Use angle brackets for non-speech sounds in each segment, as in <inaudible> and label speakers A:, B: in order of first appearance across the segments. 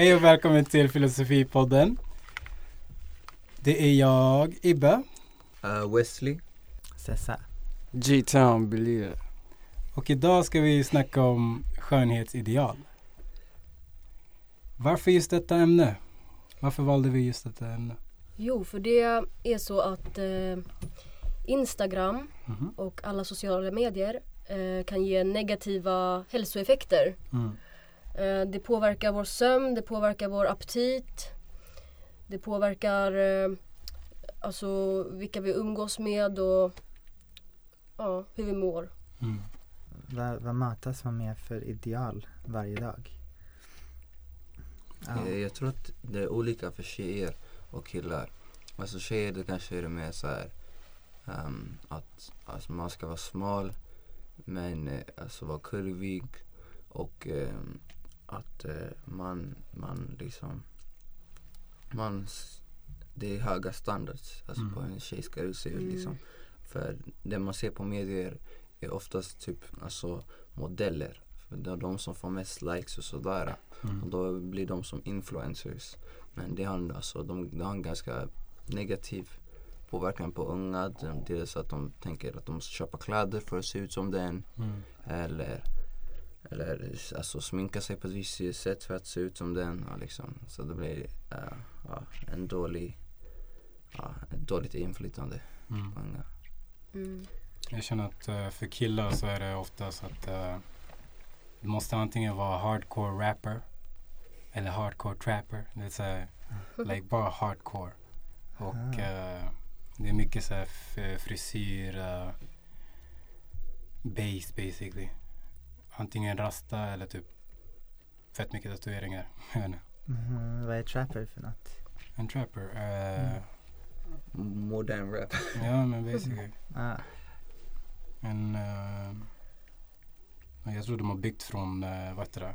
A: Hej och välkommen till Filosofipodden. Det är jag, Ibbe.
B: Uh, Wesley.
C: Sessa.
D: G-Town Believe.
A: Och idag ska vi snacka om skönhetsideal. Varför just detta ämne? Varför valde vi just detta ämne?
E: Jo, för det är så att eh, Instagram
A: Mhm.
E: och alla sociala medier eh, kan ge negativa hälsoeffekter.
A: Mm.
E: Eh, det påverkar vår sömn, det påverkar vår aptit. Det påverkar eh, alltså vilka vi umgås med och ja, hur vi mår.
A: Mm.
C: Vad, vad matas man med för ideal varje dag? Ja.
B: Eh, Jag tror att det är olika för tjejer och killar. Alltså tjejer det kanske är det mer så här ehm, att alltså man ska vara smal men alltså vara kurvig och ehm, att eh, man, man liksom man, det är höga standards alltså
A: Mm.
B: på en tjej ska se ut
E: Mm.
B: liksom. För det man ser på medier är oftast typ alltså modeller. För det är de som får mest likes och sådär. Och
A: Mm.
B: då blir de som influencers. Men det har, alltså, de, det har en ganska negativ påverkan på unga. De- Dels att de tänker att de måste köpa kläder för att se ut som den.
A: Mm.
B: Eller, eller alltså, sminka sig på ett visst sätt för att se ut som den. Och liksom. Så det blir eh, ja, en dålig, ja, ett dåligt inflytande
A: Mm.
B: på unga.
E: Mm.
A: Jag känner att eh, för killar så är det oftast att uh, du måste antingen vara hardcore rapper eller hardcore trapper. Det är så här, like bara hardcore. Och eh, det är mycket så här frisyr, uh, base basically. Antingen rasta eller typ fett mycket tatueringar. <laughs>
C: Mhm, vad är trapper för något?
A: en trapper. eh,
C: Mm.
B: Modern rap. <laughs>
A: Ja men basically.
C: Ah,
A: En, eh, jag tror de har byggt från, uh, vad heter det,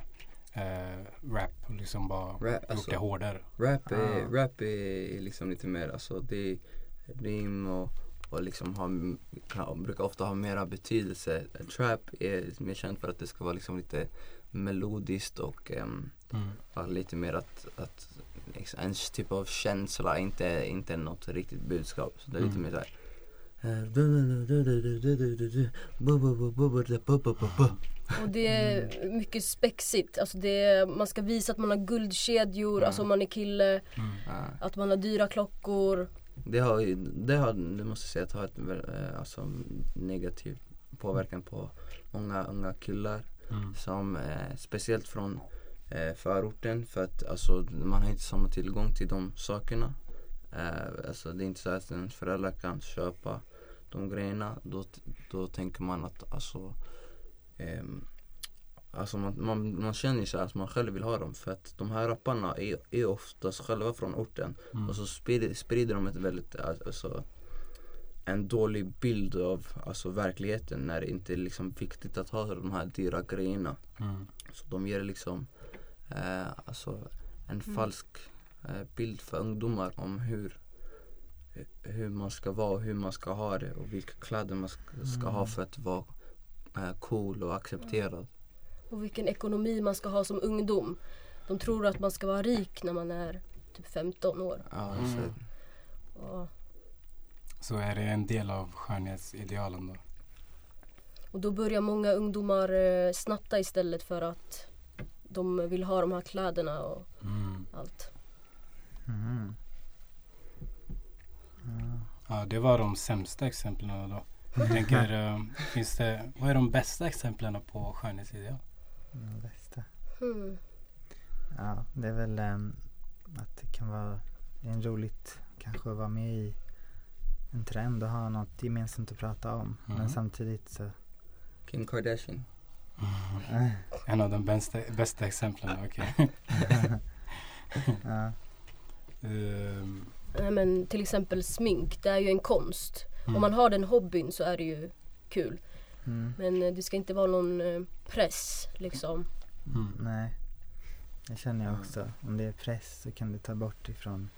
A: eh, rap och liksom bara
B: Rap,
A: gjort
B: alltså,
A: det hårdare.
B: Rap är,
C: Ah.
B: rap är liksom lite mer, alltså det är rim och, och liksom har, brukar ofta ha mera betydelse. Trap är mer känt för att det ska vara liksom lite melodiskt och um,
A: Mm.
B: lite mer att, att liksom, en typ av känsla, inte, inte något riktigt budskap. Så det är lite
A: Mm.
B: mer såhär
E: Och det är mycket spexigt. Alltså det är, man ska visa att man har guldkedjor,
B: Ja.
E: alltså om man är kille.
A: Mm.
E: Att man har dyra klockor.
B: Det har, ju- det har, det måste jag säga att har ett eh, alltså, negativ påverkan på många unga killar.
A: Mm.
B: som eh, speciellt från eh, förorten för att alltså, man har inte samma tillgång till de sakerna. Eh, alltså, det är inte så att ens föräldrar kan köpa de grejerna. Då, då tänker man att alltså, ehm, alltså man, man, man känner sig att man själv vill ha dem för att de här rapparna är, är oftast själva från orten
A: Mm.
B: och så sprider, sprider de ett väldigt, alltså, en dålig bild av alltså, verkligheten när det inte är liksom viktigt att ha de här dyra grejerna.
A: Mm.
B: Så de ger liksom eh, alltså en falsk eh, bild för ungdomar om hur, hur man ska vara och hur man ska ha det och vilka kläder man ska, ska ha för att vara eh, cool och accepterad.
E: Och vilken ekonomi man ska ha som ungdom. De tror att man ska vara rik när man är typ 15 år.
B: Ja,
D: Mm.
B: så,
E: Och,
A: Så är det en del av skönhetsidealen då?
E: och då börjar många ungdomar eh, snatta istället för att de vill ha de här kläderna och
A: Mm.
E: allt.
C: mhm. Ja.
A: Ja, det var de sämsta exemplen då. Jag tänker, <laughs> eh, finns det, vad är de bästa exemplen på skönhetsideal?
C: Det bästa.
E: Hmm.
C: Ja, det är väl ehm, att det kan vara en roligt kanske att vara med i en trend och ha något gemensamt att prata om.
A: Mhm.
C: Men samtidigt så
B: Kim Kardashian.
C: äh, <laughs>
A: En av de bästa, bästa exemplen, okej. <laughs>
C: ja.
A: Ehm,
E: Nej, men till exempel smink, det är ju en konst.
A: mm.
E: Om man har den hobbyn så är det ju kul.
C: Mm.
E: Men eh, det ska inte vara någon eh, press liksom.
A: Mm.
C: Nej, det känner jag också. Om det är press så kan det ta bort ifrån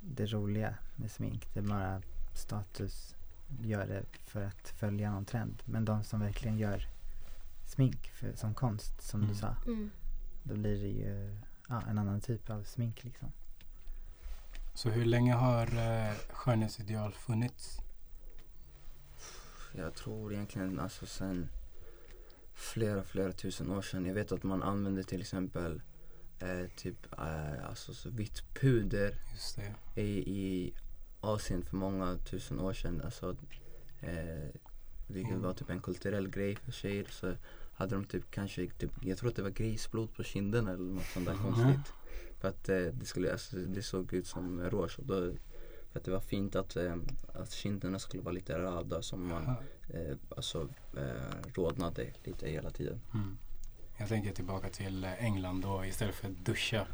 C: det roliga med smink. Det är bara status, gör det för att följa någon trend. Men de som verkligen gör smink för, som konst, som
A: Mm.
C: du sa,
E: Mm.
C: då blir det ju ja, en annan typ av smink liksom.
A: Så hur länge har eh, skönhetsideal funnits?
B: Jag tror egentligen alltså sen flera, flera tusen år sedan. Jag vet att man använde till exempel eh, typ eh, alltså så vitt puder i, i Asien för många tusen år sedan. Alltså, eh, vilket
A: Mm.
B: var typ en kulturell grej för tjejer. Så hade de typ kanske, typ, jag tror att det var grisblod på kinderna eller något sånt där
A: Mhm.
B: konstigt. För att eh, det, skulle, alltså, det såg ut som rouge. Och då, för att det var fint att, eh, att kinderna skulle vara lite röda som man eh, alltså, eh, rodnade lite hela tiden.
A: Mm. Jag tänker tillbaka till eh, England då istället för att duscha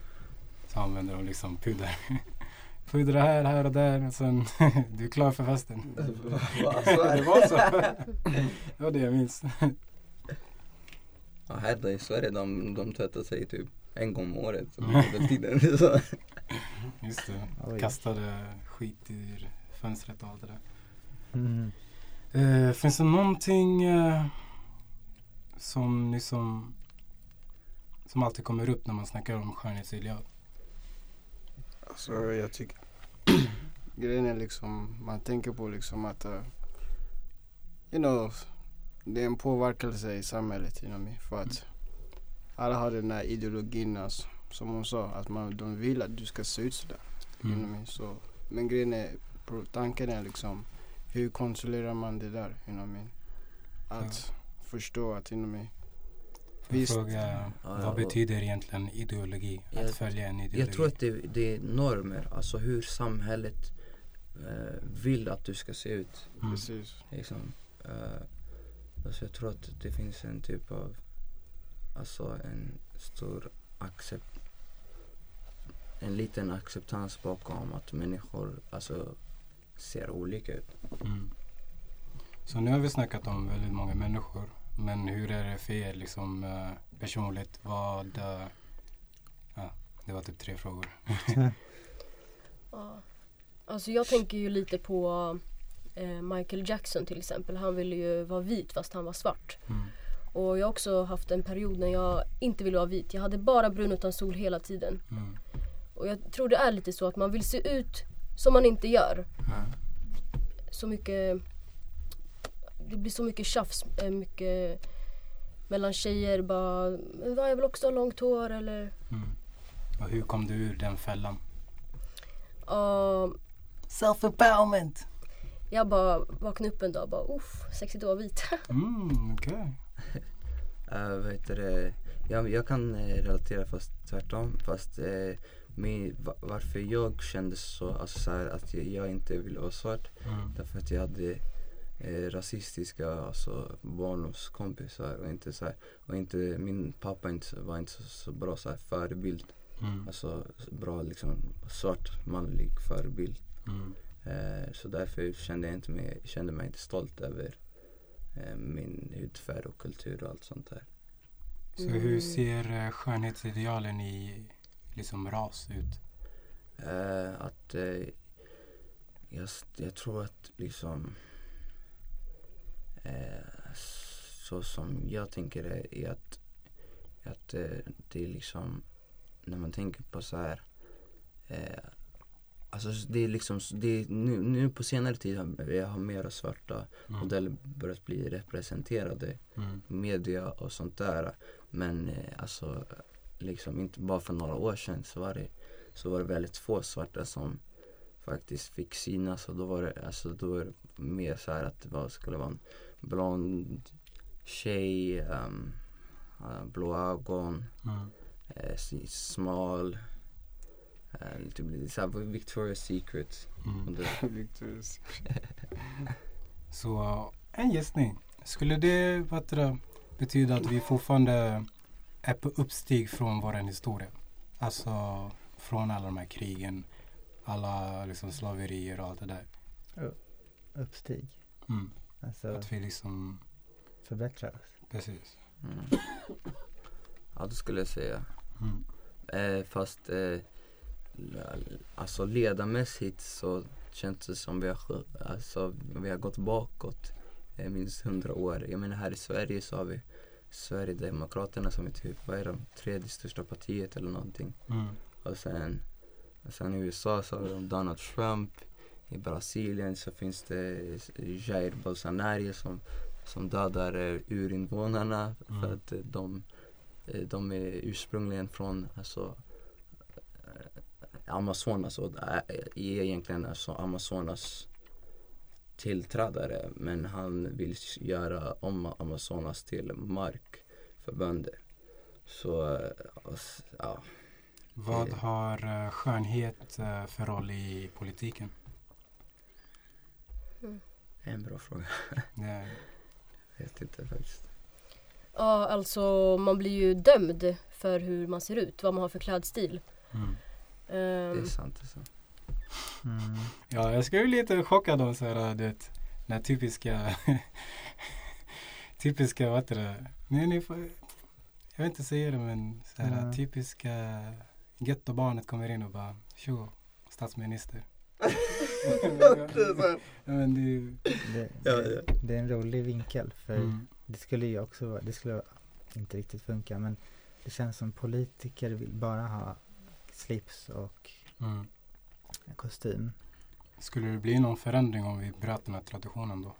A: så använder de liksom puder. <laughs> Pudra här, här och där och sen <laughs> du är klar för festen. <laughs> det var så. det var det jag minns.
B: Ja, här i Sverige de, de tvättar sig typ en gång om året. Så tiden. <laughs> Så. <laughs>
A: Just det.
C: Oj.
A: Kastade skit ur fönstret och allt det där.
C: Mm.
A: Eh, finns det någonting eh, som liksom som alltid kommer upp när man snackar om skönhetsideal?
D: Alltså jag tycker <clears throat> grejen är liksom, man tänker på liksom att uh, you know, det är en påverkelse i samhället inom mig för att alla har den här ideologin alltså, som hon sa, att man, de vill att du ska se ut sådär.
A: Mm.
D: Så, men grejen är, tanken är liksom hur kontrollerar man det där inom mig? Att förstå att
A: Får jag
D: Visst.
A: fråga,
B: Ja,
A: vad
B: ja,
A: betyder egentligen ideologi? Att
B: Jag-
A: följa en ideologi?
B: Jag tror att det, det är normer, alltså hur samhället eh, vill att du ska se ut.
A: Mm.
D: precis.
B: Liksom. Eh, alltså jag tror att det finns en typ av, alltså en stor accept, en liten acceptans bakom att människor alltså ser olika ut.
A: Mm. Så nu har vi snackat om väldigt många människor. Men hur är det för er liksom eh, personligt? Vad... eh, ja, det var typ tre frågor. <laughs>
E: Ja. Alltså jag tänker ju lite på eh, Michael Jackson till exempel. Han ville ju vara vit fast han var svart.
A: Mm.
E: Och jag har också haft en period när jag inte ville vara vit. Jag hade bara brun utan sol hela tiden.
A: Mm.
E: Och jag tror det är lite så att man vill se ut som man inte gör.
B: Ja.
E: Så mycket Det blir så mycket tjafs, eh, mycket mellan tjejer bara "Men vad, jag vill också ha långt hår eller
A: Mm. Och hur kom du ur den fällan?
E: Ja,
A: Self-empowerment!
E: jag bara vaknade upp en dag och bara uff, sexigt att vara vit. <laughs>
A: Mm, okej.
B: Uh, vad heter det? Jag, jag kan eh, relatera fast tvärtom. Fast eh, min, va, varför jag kände så, alltså så här, att jag, jag inte ville vara svart.
A: Mm.
B: Därför att jag hade eh, rasistiska alltså, barndomskompisar och inte så här, och inte, min pappa inte, var inte så, så bra så här, förebild.
A: Mm.
B: Alltså bra liksom svart manlig förebild.
A: Mm.
B: Eh, så därför kände jag inte mig, kände mig inte stolt över min hudfärg och kultur och allt sånt där.
A: Så hur ser eh, skönhetsidealen i liksom ras ut?
B: Eh, att eh, jag, jag tror att liksom eh, så som jag tänker det är att, att eh, det är liksom när man tänker på så här eh, Alltså det är liksom, det är, nu, nu på senare tid har har mera svarta
A: Mm.
B: modeller börjat bli representerade
A: Mm.
B: media och sånt där. Men eh, alltså liksom inte bara för några år sedan så var det, så var det väldigt få svarta som faktiskt fick synas och då var det, alltså, då var det mer så här att det var, skulle vara en blond tjej, um, blå ögon,
A: Mm.
B: eh, smal, eh, lite lite så här Victoria's Secret.
A: Mm. <laughs>
D: Victoria's <laughs>
A: Så en gissning. Skulle det det, betyda att vi fortfarande är på uppstig från vår historia? Alltså från alla de här krigen, alla liksom slaverier och allt det där.
C: Uppstig.
A: Mm.
C: Alltså
A: Att vi liksom,
C: förbättra oss.
A: precis.
B: mm. <laughs> Ja det skulle jag säga.
A: Mm.
B: Eh, fast eh, alltså ledarmässigt så känns det som vi har, alltså, vi har gått bakåt eh, minst hundra år. Jag menar här i Sverige så har vi Sverigedemokraterna som är typ, vad är de, tredje största partiet eller någonting.
A: Mm.
B: Och sen, och sen i USA så har de Donald Trump. I Brasilien så finns det Jair Bolsonaro som, som dödar eh, urinvånarna för
A: Mm.
B: att eh, de, eh, de är ursprungligen från alltså, Amazonas och är är egentligen alltså Amazonas tillträdare men han vill göra om Amazonas till mark för bönder. Så, ja.
A: Vad har eh, skönhet eh, för roll i politiken?
B: En bra fråga. <laughs>
A: Det,
B: Jag vet inte faktiskt.
E: Ja, alltså man blir ju dömd för hur man ser ut, vad man har för klädstil.
A: mm.
B: Det
E: Ehm,
B: är sant alltså.
C: Mm.
A: Ja, jag skulle bli lite chockad om så här, du vet, den här typiska, <laughs> typiska, vad heter det, nej, ni får, jag vet inte säga det men så här,
C: Ja.
A: typiska gettobarnet kommer in och bara, tjo, statsminister. <laughs> <laughs> Men det, är
C: Det, det, det är en rolig vinkel för
A: mm,
C: det skulle ju också vara, det skulle inte riktigt funka men det känns som politiker vill bara ha slips och
A: mm.
C: kostym.
A: Skulle det bli någon förändring om vi bröt den här traditionen då?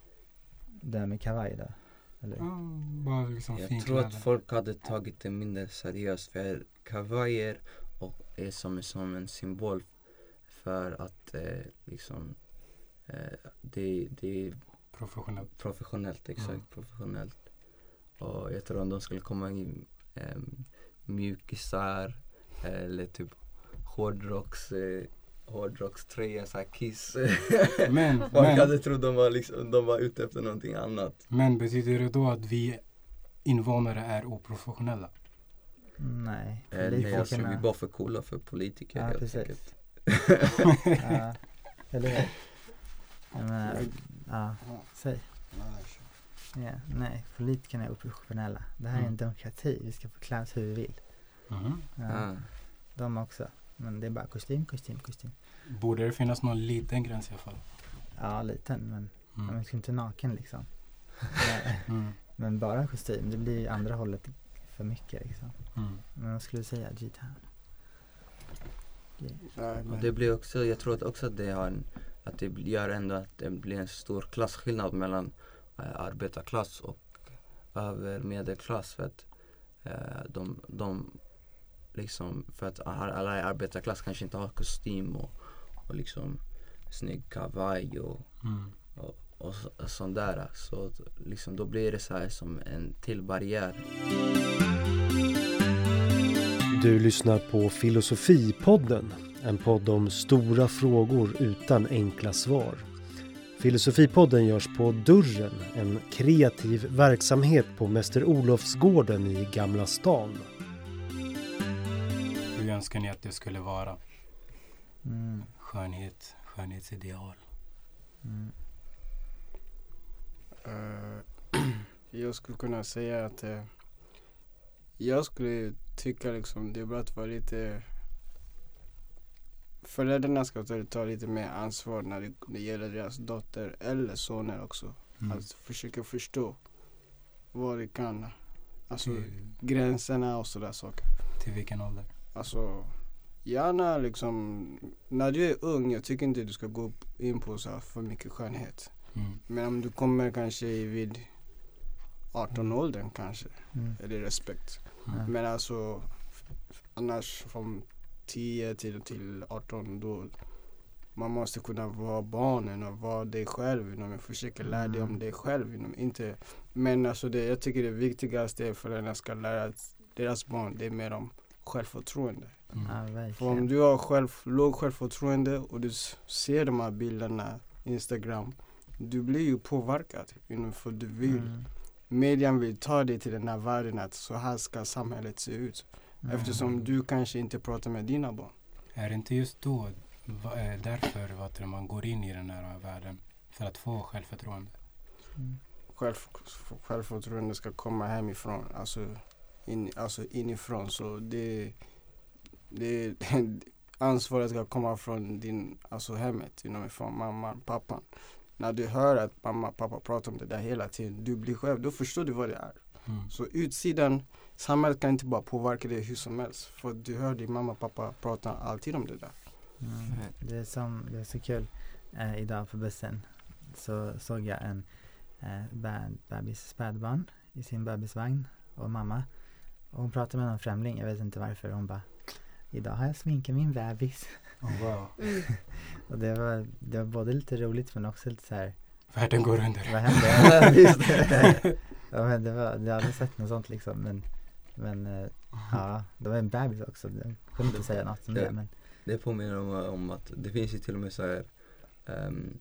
C: Det här med kavaj då? Eller?
A: Ja, bara liksom
B: Jag tror att folk hade tagit det mindre seriöst för kavajer och är som, som en symbol för att eh, liksom eh, det, det är
A: Professionellt.
B: professionellt, exakt
A: Mm.
B: professionellt. Och jag tror om de skulle komma in eh, mjukisar eller typ hårdrocks, eh, hårdrockströja, såhär Kiss.
A: Men, <laughs>
B: Folk
A: men,
B: hade trott de var, liksom, de var ute efter någonting annat.
A: men betyder det då att vi invånare är oprofessionella?
C: Nej,
B: Eh, nej, jag tror vi är bara för coola för politiker
C: Ja,
B: helt
C: precis.
B: enkelt. <laughs>
C: ja, eller hur? Ja, säg.
D: Nej,
C: Ja, nej, politikerna är oprofessionella. Det här är en
A: Mm.
C: demokrati, vi ska få klä oss hur vi vill.
A: Mhm.
C: Ja,
B: Ah.
C: De också. Men det är bara kostym, kostym, kostym.
A: Borde det finnas någon liten gräns i alla fall?
C: Ja, liten men
A: Mm.
C: man ska inte naken liksom. <laughs>
A: Mm.
C: men bara kostym, det blir andra hållet för mycket liksom.
A: Mm.
C: Men vad skulle du säga, G-Town?
D: Men,
B: det blir också, jag tror att också att det har en, att det gör ändå att det blir en stor klasskillnad mellan eh, arbetarklass och över medelklass för att eh, de, de liksom, för att alla i arbetarklass kanske inte har kostym och, och liksom snygg kavaj och,
A: Mm.
B: och, och, så- och sånt där. Så liksom då blir det så här som en till barriär.
F: Du lyssnar på Filosofipodden, en podd om stora frågor utan enkla svar. Filosofipodden görs på Dörren, en kreativ verksamhet på Mäster Olofsgården i Gamla stan.
A: Önskar ni att det skulle vara?
C: Mm,
A: Skönhet, skönhetsideal.
C: mm,
D: eh, jag skulle kunna säga att eh, jag skulle tycka liksom det är bra att vara lite Föräldrarna ska ta, lite mer ansvar när det, det gäller deras dotter eller soner också.
A: Mm.
D: Att försöka förstå vad det kan, alltså
A: till,
D: gränserna och sådär saker.
A: till vilken ålder?
D: Alltså gärna liksom, när du är ung, jag tycker inte du ska gå in på så för mycket skönhet.
A: Mm.
D: Men om du kommer kanske vid 18-åldern kanske,
C: mm,
D: är det respekt.
C: ja.
D: Men alltså annars från 10 till, till 18 då man måste kunna vara barnen och vara dig själv. Men försöka lära dig om
C: Mm.
D: dig själv. Know, inte, men alltså det, jag tycker det viktigaste är att föräldrarna ska lära deras barn, det är mer om självförtroende.
A: Mm.
D: För om du har själv, låg självförtroende och du ser de här bilderna, Instagram, du blir ju påverkad. För du vill,
C: Mm,
D: median vill ta dig till den här världen att så här ska samhället se ut.
C: mm.
D: Eftersom du kanske inte pratar med dina barn.
A: Är det inte just då, eh, därför vad tror man går in i den här världen? För att få självförtroende?
C: Mm,
D: Själv, självförtroende ska komma hemifrån, alltså, in, alltså inifrån. Så det, det, <laughs> ansvaret ska komma från din, alltså hemmet, you know, från mamman, pappan. När du hör att mamma och pappa pratar om det där hela tiden, du blir själv, då förstår du vad det är.
A: Mm.
D: Så utsidan, samhället kan inte bara påverka dig hur som helst. För du hör din mamma och pappa prata alltid om det där.
C: Mm. Det, är som, det är så kul. Eh, idag på bussen så såg jag en eh, bebis spädbarn i sin bebisvagn och mamma. Och hon pratade med någon främling, jag vet inte varför. Hon bara Idag har jag sminkat min bebis.
A: Oh, wow. <laughs>
C: Och det var, det var både lite roligt men också lite så här
A: Världen går under.
C: Vad hände? <laughs> Just det. ja, men det var, jag hade sett något sånt liksom men Men eh, ja, det var en bebis också. Jag kunde inte säga något om det men
B: Det påminner om, om att det finns ju till och med så här ehm,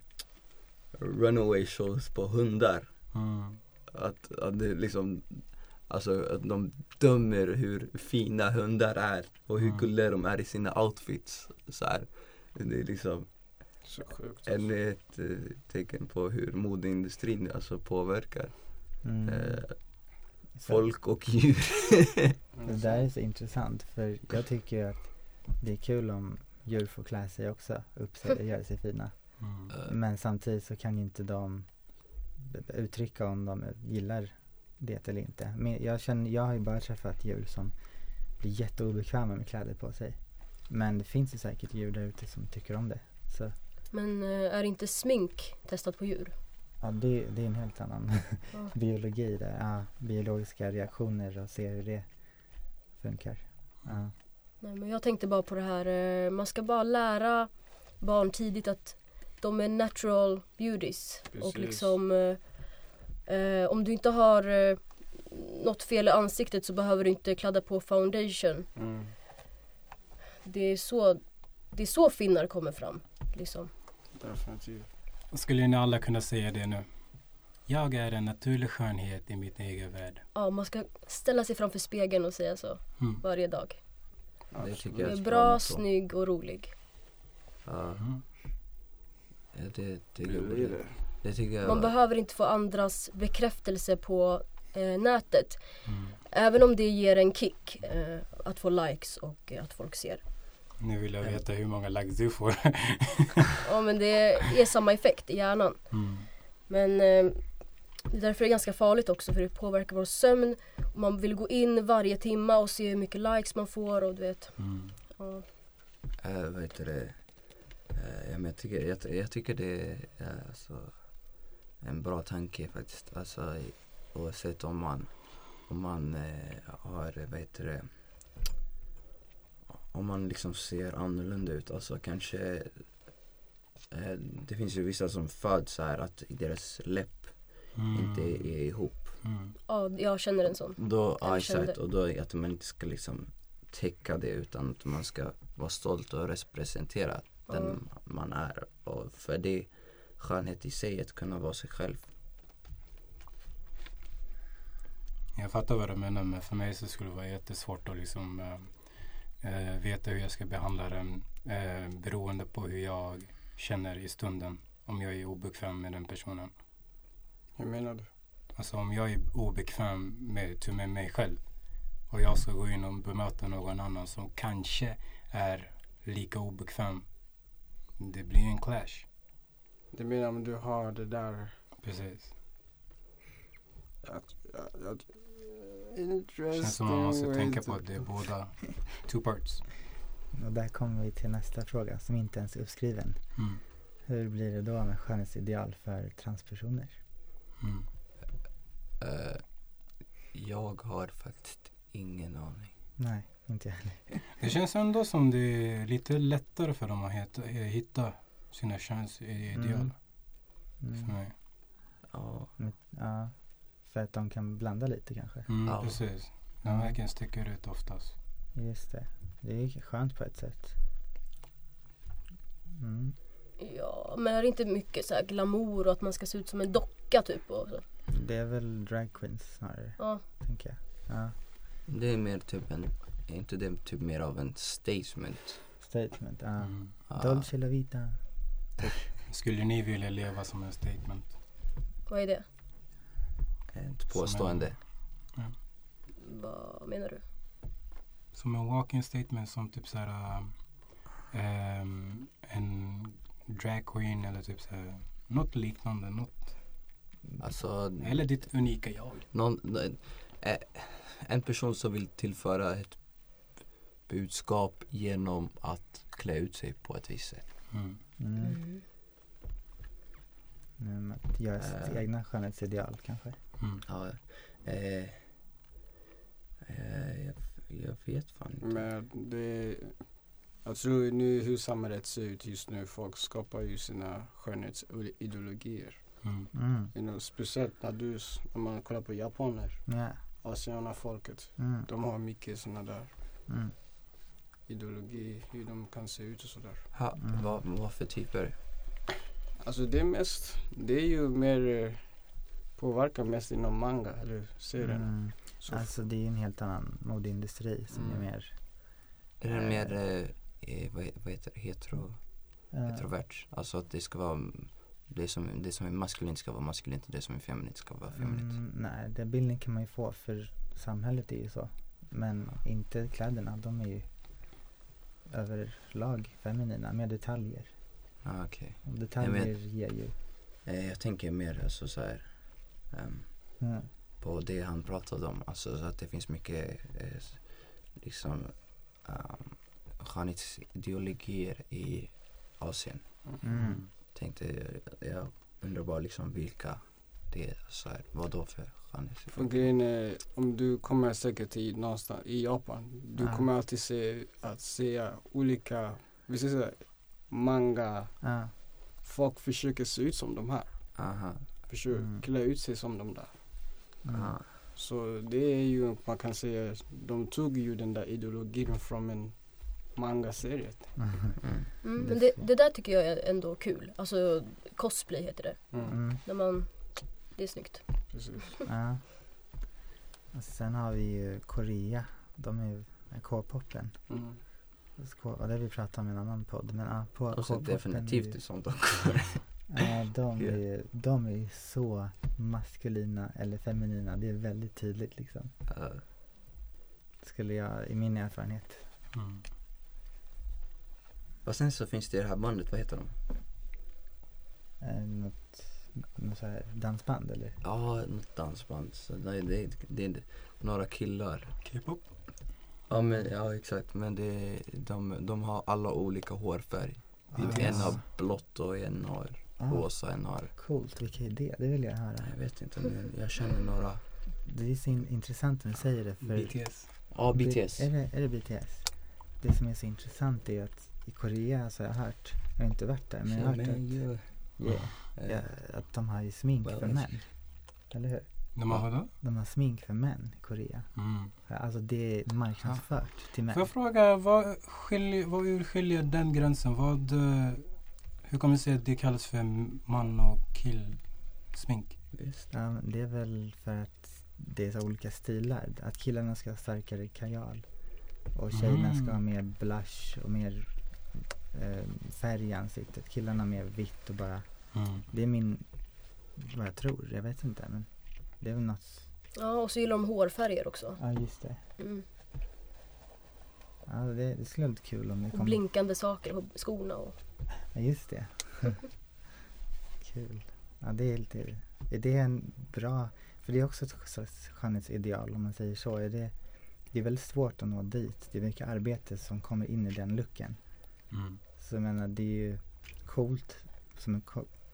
B: runaway shows på hundar.
A: Mm.
B: Att, att det liksom Alltså att de dömer hur fina hundar är och hur
A: Mm.
B: gulliga de är i sina outfits. Så här. Det är liksom
D: Så sjukt.
B: ännu ett eh, tecken på hur modeindustrin alltså påverkar
C: mm,
B: eh, folk och djur. <laughs>
C: Det där är så intressant för jag tycker ju att det är kul om djur får klä sig också, upp sig och göra sig fina.
A: Mm.
C: Men samtidigt så kan ju inte de uttrycka om de gillar det eller inte. Men jag, känner, jag har ju bara träffat djur som blir jätteobekväma med kläder på sig. Men det finns ju säkert djur där ute som tycker om det. Så
E: Men eh, är inte smink testat på djur?
C: ja, det, det är en helt annan <laughs>
E: Ja.
C: biologi där. Ja, biologiska reaktioner och se hur det funkar. Ja.
E: Nej, men jag tänkte bara på det här, eh, man ska bara lära barn tidigt att de är natural beauties. Och
D: Precis.
E: liksom eh, om du inte har eh, något fel i ansiktet så behöver du inte kladda på foundation.
D: Mm.
E: Det är så, det är så finnar kommer fram. Liksom.
D: Definitivt.
A: Skulle ni alla kunna säga det nu? Jag är en naturlig skönhet i mitt egen värld.
E: Ja, man ska ställa sig framför spegeln och säga så
A: Mm.
E: varje dag.
B: Det tycker
E: Jag är bra, snygg och rolig.
B: Ja,
A: Mm.
B: ja, det, det,
D: Det
B: det,
D: blir det.
B: Det tycker jag
E: Man behöver inte få andras bekräftelse på eh, nätet.
A: Mm.
E: Även om det ger en kick eh, att få likes och eh, att folk ser.
A: Nu vill jag veta hur många likes du får. <laughs>
E: Ja men det ger samma effekt i hjärnan.
A: Mm.
E: Men eh, det är därför det är ganska farligt också för det påverkar vår sömn. Och man vill gå in varje timma och se hur mycket likes man får och du vet.
A: Mm.
E: Ja.
B: Äh, vad heter det? Äh, ja, men jag, tycker, jag, jag tycker det är äh, alltså, en bra tanke faktiskt. Alltså, oavsett om man, om man äh, har, vad heter det, om man liksom ser annorlunda ut. Alltså kanske, äh, det finns ju vissa som föds så här att deras läpp
A: Mm.
B: inte är ihop.
A: Mm.
E: ja, jag känner en sån.
B: Då, ja, exakt. Och då att man inte ska liksom täcka det utan att man ska vara stolt och representera den man är. Och för det skönhet i sig att kunna vara sig själv.
A: Jag fattar vad du menar men för mig så skulle det vara jättesvårt att liksom eh, veta hur jag ska behandla den eh, beroende på hur jag känner i stunden. Om jag är obekväm med den personen.
D: Hur menar du?
A: Alltså om jag är obekväm med, till med mig själv och jag ska gå in och bemöta någon annan som kanske är lika obekväm. Det blir en clash.
D: Du menar om du har det där
A: Precis.
D: att, att, att Interesting
A: Känns som man måste tänka på att det är båda <laughs> two parts.
C: Och där kommer vi till nästa fråga som inte ens är uppskriven.
A: Mm.
C: Hur blir det då med skönhetsideal för transpersoner?
A: Mm.
B: Eh, jag har faktiskt ingen aning.
C: Nej, inte jag heller.
A: Det känns ändå som det är lite lättare för dem att hitta, eh, hitta sina könsideal.
C: Mm.
A: För
C: Mm.
A: mig.
B: Ja,
C: Ja, för att de kan blanda lite kanske.
A: Mm,
B: Ja.
A: Precis. De verkligen sticker ut oftast.
C: Just det. Det är skönt på ett sätt. Mm.
E: Ja, men är det inte mycket så här glamour och att man ska se ut som en docka typ? Och så?
C: Det är väl drag queens snarare,
E: Ja,
C: tänker jag. Ja,
B: det är mer typ en, är inte det typ mer av en statement?
C: statement. Ja.
A: Mm.
C: Dolce la vita.
A: Skulle ni vilja leva som en statement?
E: vad är det?
B: ett påstående.
E: Vad menar du?
A: Som en walking statement som typ såhär um, en drag queen eller typ såhär något liknande. Något,
B: Alltså,
A: eller ditt unika jag.
B: någon, eh, en person som vill tillföra ett budskap genom att klä ut sig på ett visst sätt.
A: Mm.
C: Mm.
E: Mm.
C: Mm, att göra sitt
B: Eh.
C: egna skönhetsideal kanske.
A: Mm.
B: Ja, eh, eh, jag, jag vet fan inte.
D: Men det, jag tror nu hur samhället ser ut just nu, folk skapar ju sina skönhetsideologier.
A: Mm.
C: Mm.
D: You know, speciellt när, du, när man kollar på japaner,
C: Ja.
D: asianerfolket.
C: Mm.
D: De har mycket sådana där
C: Mm.
D: Ideologi, hur de kan se ut och sådär.
B: Ha, vad, vad för typer?
D: Alltså det är mest, det är ju mer eh, påverkar mest inom manga eller serien.
C: Mm.
D: Så
C: Alltså det är ju en helt annan modeindustri som
D: Mm.
C: är mer
B: Är det
C: Eh.
B: mer, eh, eh, vad, vad heter det, hetero,
C: eh,
B: hetrovert? Alltså att det ska vara, det som, det som är maskulint ska vara maskulint och det som är feminint ska vara feminint.
C: Mm, nej, den bilden kan man ju få för samhället är ju så. Men inte kläderna, de är ju överlag feminina med detaljer.
B: Ah.
C: Och detaljer
B: vet.
C: ger ju.
B: Eh, jag tänker mer alltså så här, ehm,
C: Mm.
B: på det han pratade om. Alltså så att det finns mycket eh, liksom um, skönhetsideologier i Asien.
C: Mm.
B: Tänkte, jag undrar bara liksom vilka det är. Så här, vad då för
D: För
B: skönhetsideologier?
D: grejen är, om du kommer säkert till någonstans i Japan, du
C: Ja.
D: kommer alltid se att se olika, vi ska säga manga,
C: Ja.
D: folk försöker se ut som de här.
B: Aha.
D: Försöker
C: Mm.
D: klä ut sig som de där.
C: Mm.
B: Ah.
D: Så det är ju, man kan säga, de tog ju den där ideologin från en manga-serie.
C: Mm.
B: Mm. <laughs>
E: Mm, men det, det där tycker jag är ändå kul. Alltså cosplay heter det.
D: Mm.
C: Mm.
E: När man, det är snyggt.
D: Precis. <laughs>
C: Ja. Och sen har vi ju Korea. De är ju K-popen.
D: Mm.
C: Och det har vi pratat om i en annan podd. Men ja, på
B: Och så definitivt
C: ju-
B: sånt också. <laughs>
C: Ja, de är, ju, de är så maskulina eller feminina. Det är väldigt tydligt liksom.
B: Eh,
C: Skulle jag, i min erfarenhet.
A: Mm.
B: och sen så finns det det här bandet, vad heter de?
C: Eh, något så här dansband eller?
B: Ja, något dansband. Så det, det, det är några killar.
A: K-pop?
B: Ja, men, ja exakt. Men det, de, de har alla olika hårfärg.
C: Ah,
B: en har blått och en har
C: Ah,
B: rosa, en har...
C: coolt, vilken idé. Det vill jag höra.
B: Jag vet inte, men jag känner några.
C: Det är så in, intressant när du säger det. För
A: BTS?
B: Ja, BTS.
C: Är det, är det BTS? Det som är så intressant är att i Korea så har jag hört, jag har inte varit där, men jag har hört att,
B: Yeah.
C: ja, att de har ju smink
B: Well,
C: för män. Eller hur?
A: De har vadå?
C: De har smink för män i Korea.
A: Mm.
C: Alltså det är marknadsfört till män.
A: Får jag fråga, vad skiljer, vad urskiljer den gränsen? Vad, eh, hur kommer det sig att det kallas för man och killsmink?
B: Visst.
C: Ja, det är väl för att det är så olika stilar. Att killarna ska ha starkare kajal. Och tjejerna
A: Mm.
C: ska ha mer blush och mer eh, färg i ansiktet. Killarna mer vitt och bara,
A: Mm.
C: det är min, vad jag tror, jag vet inte men det är väl något,
E: Ja, och så gillar de hårfärger också.
C: ja just det.
E: Mm.
C: Ja det, det skulle vara lite kul om det
E: Och
C: kom.
E: blinkande saker på skorna och
C: Ja just det. <laughs> kul. Ja det är lite, är det en bra, för det är också ett slags skönhetsideal om man säger så. Är det, det är väldigt svårt att nå dit. Det är mycket arbete som kommer in i den looken.
A: Mm.
C: Så jag menar det är ju coolt som en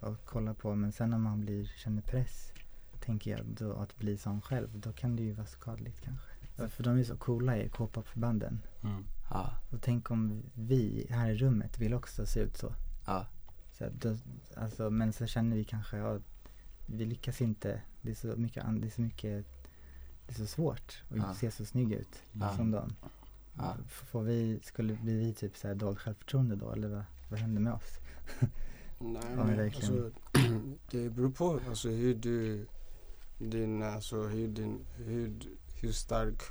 C: att kolla på men sen när man blir, känner press tänker jag då att bli sån själv då kan det ju vara skadligt kanske. För de är så coola i K-pop-förbanden.
A: Mm.
B: Ja,
C: Och tänk om vi här i rummet vill också se ut så.
B: ja.
C: så då, alltså, men så känner vi kanske ja, vi lyckas inte. Det är så mycket, det är så mycket det är så svårt att
B: Ja.
C: se så snygg ut
A: Ja.
C: som dem. Får vi, skulle, blir vi typ så här dåligt självförtroende då eller vad, vad händer med oss? <laughs>
D: Nej, men alltså, <clears throat> det beror på alltså, hur du, din, alltså, hur, din, hur, hur stark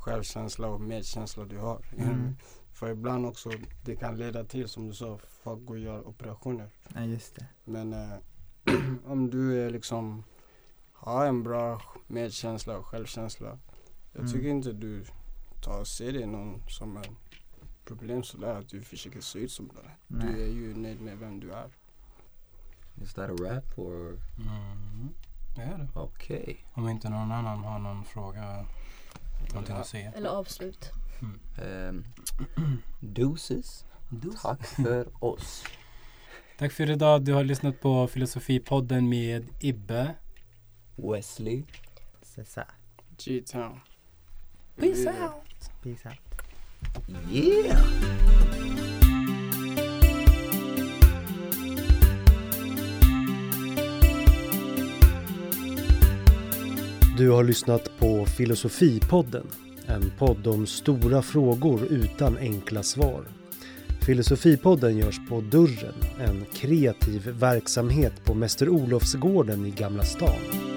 D: självkänsla och medkänsla du har.
C: Mm.
D: För ibland också, det kan leda till som du sa, folk går och gör operationer.
C: Ja just det.
D: Men eh, <clears throat> om du är liksom har en bra medkänsla och självkänsla. Jag
C: Mm.
D: tycker inte du tar och ser det någon som en problem sådär att du försöker se ut som det. Du är ju nöjd med vem du är.
B: Is that a rap or?
A: Mm. Det är det.
B: Okej.
A: Om inte någon annan har någon fråga, någonting att säga.
E: Eller avslut.
B: Ehm, deuces. Tack för oss.
A: Tack för idag. Du har lyssnat på Filosofipodden med Ibbe.
B: Wesley.
C: Cesar.
D: G-Town.
A: Peace
D: Yeah.
A: out!
C: Peace out.
B: Yeah!
F: Du har lyssnat på Filosofipodden, en podd om stora frågor utan enkla svar. Filosofipodden görs på Dörren, en kreativ verksamhet på Mäster Olofsgården i Gamla stan.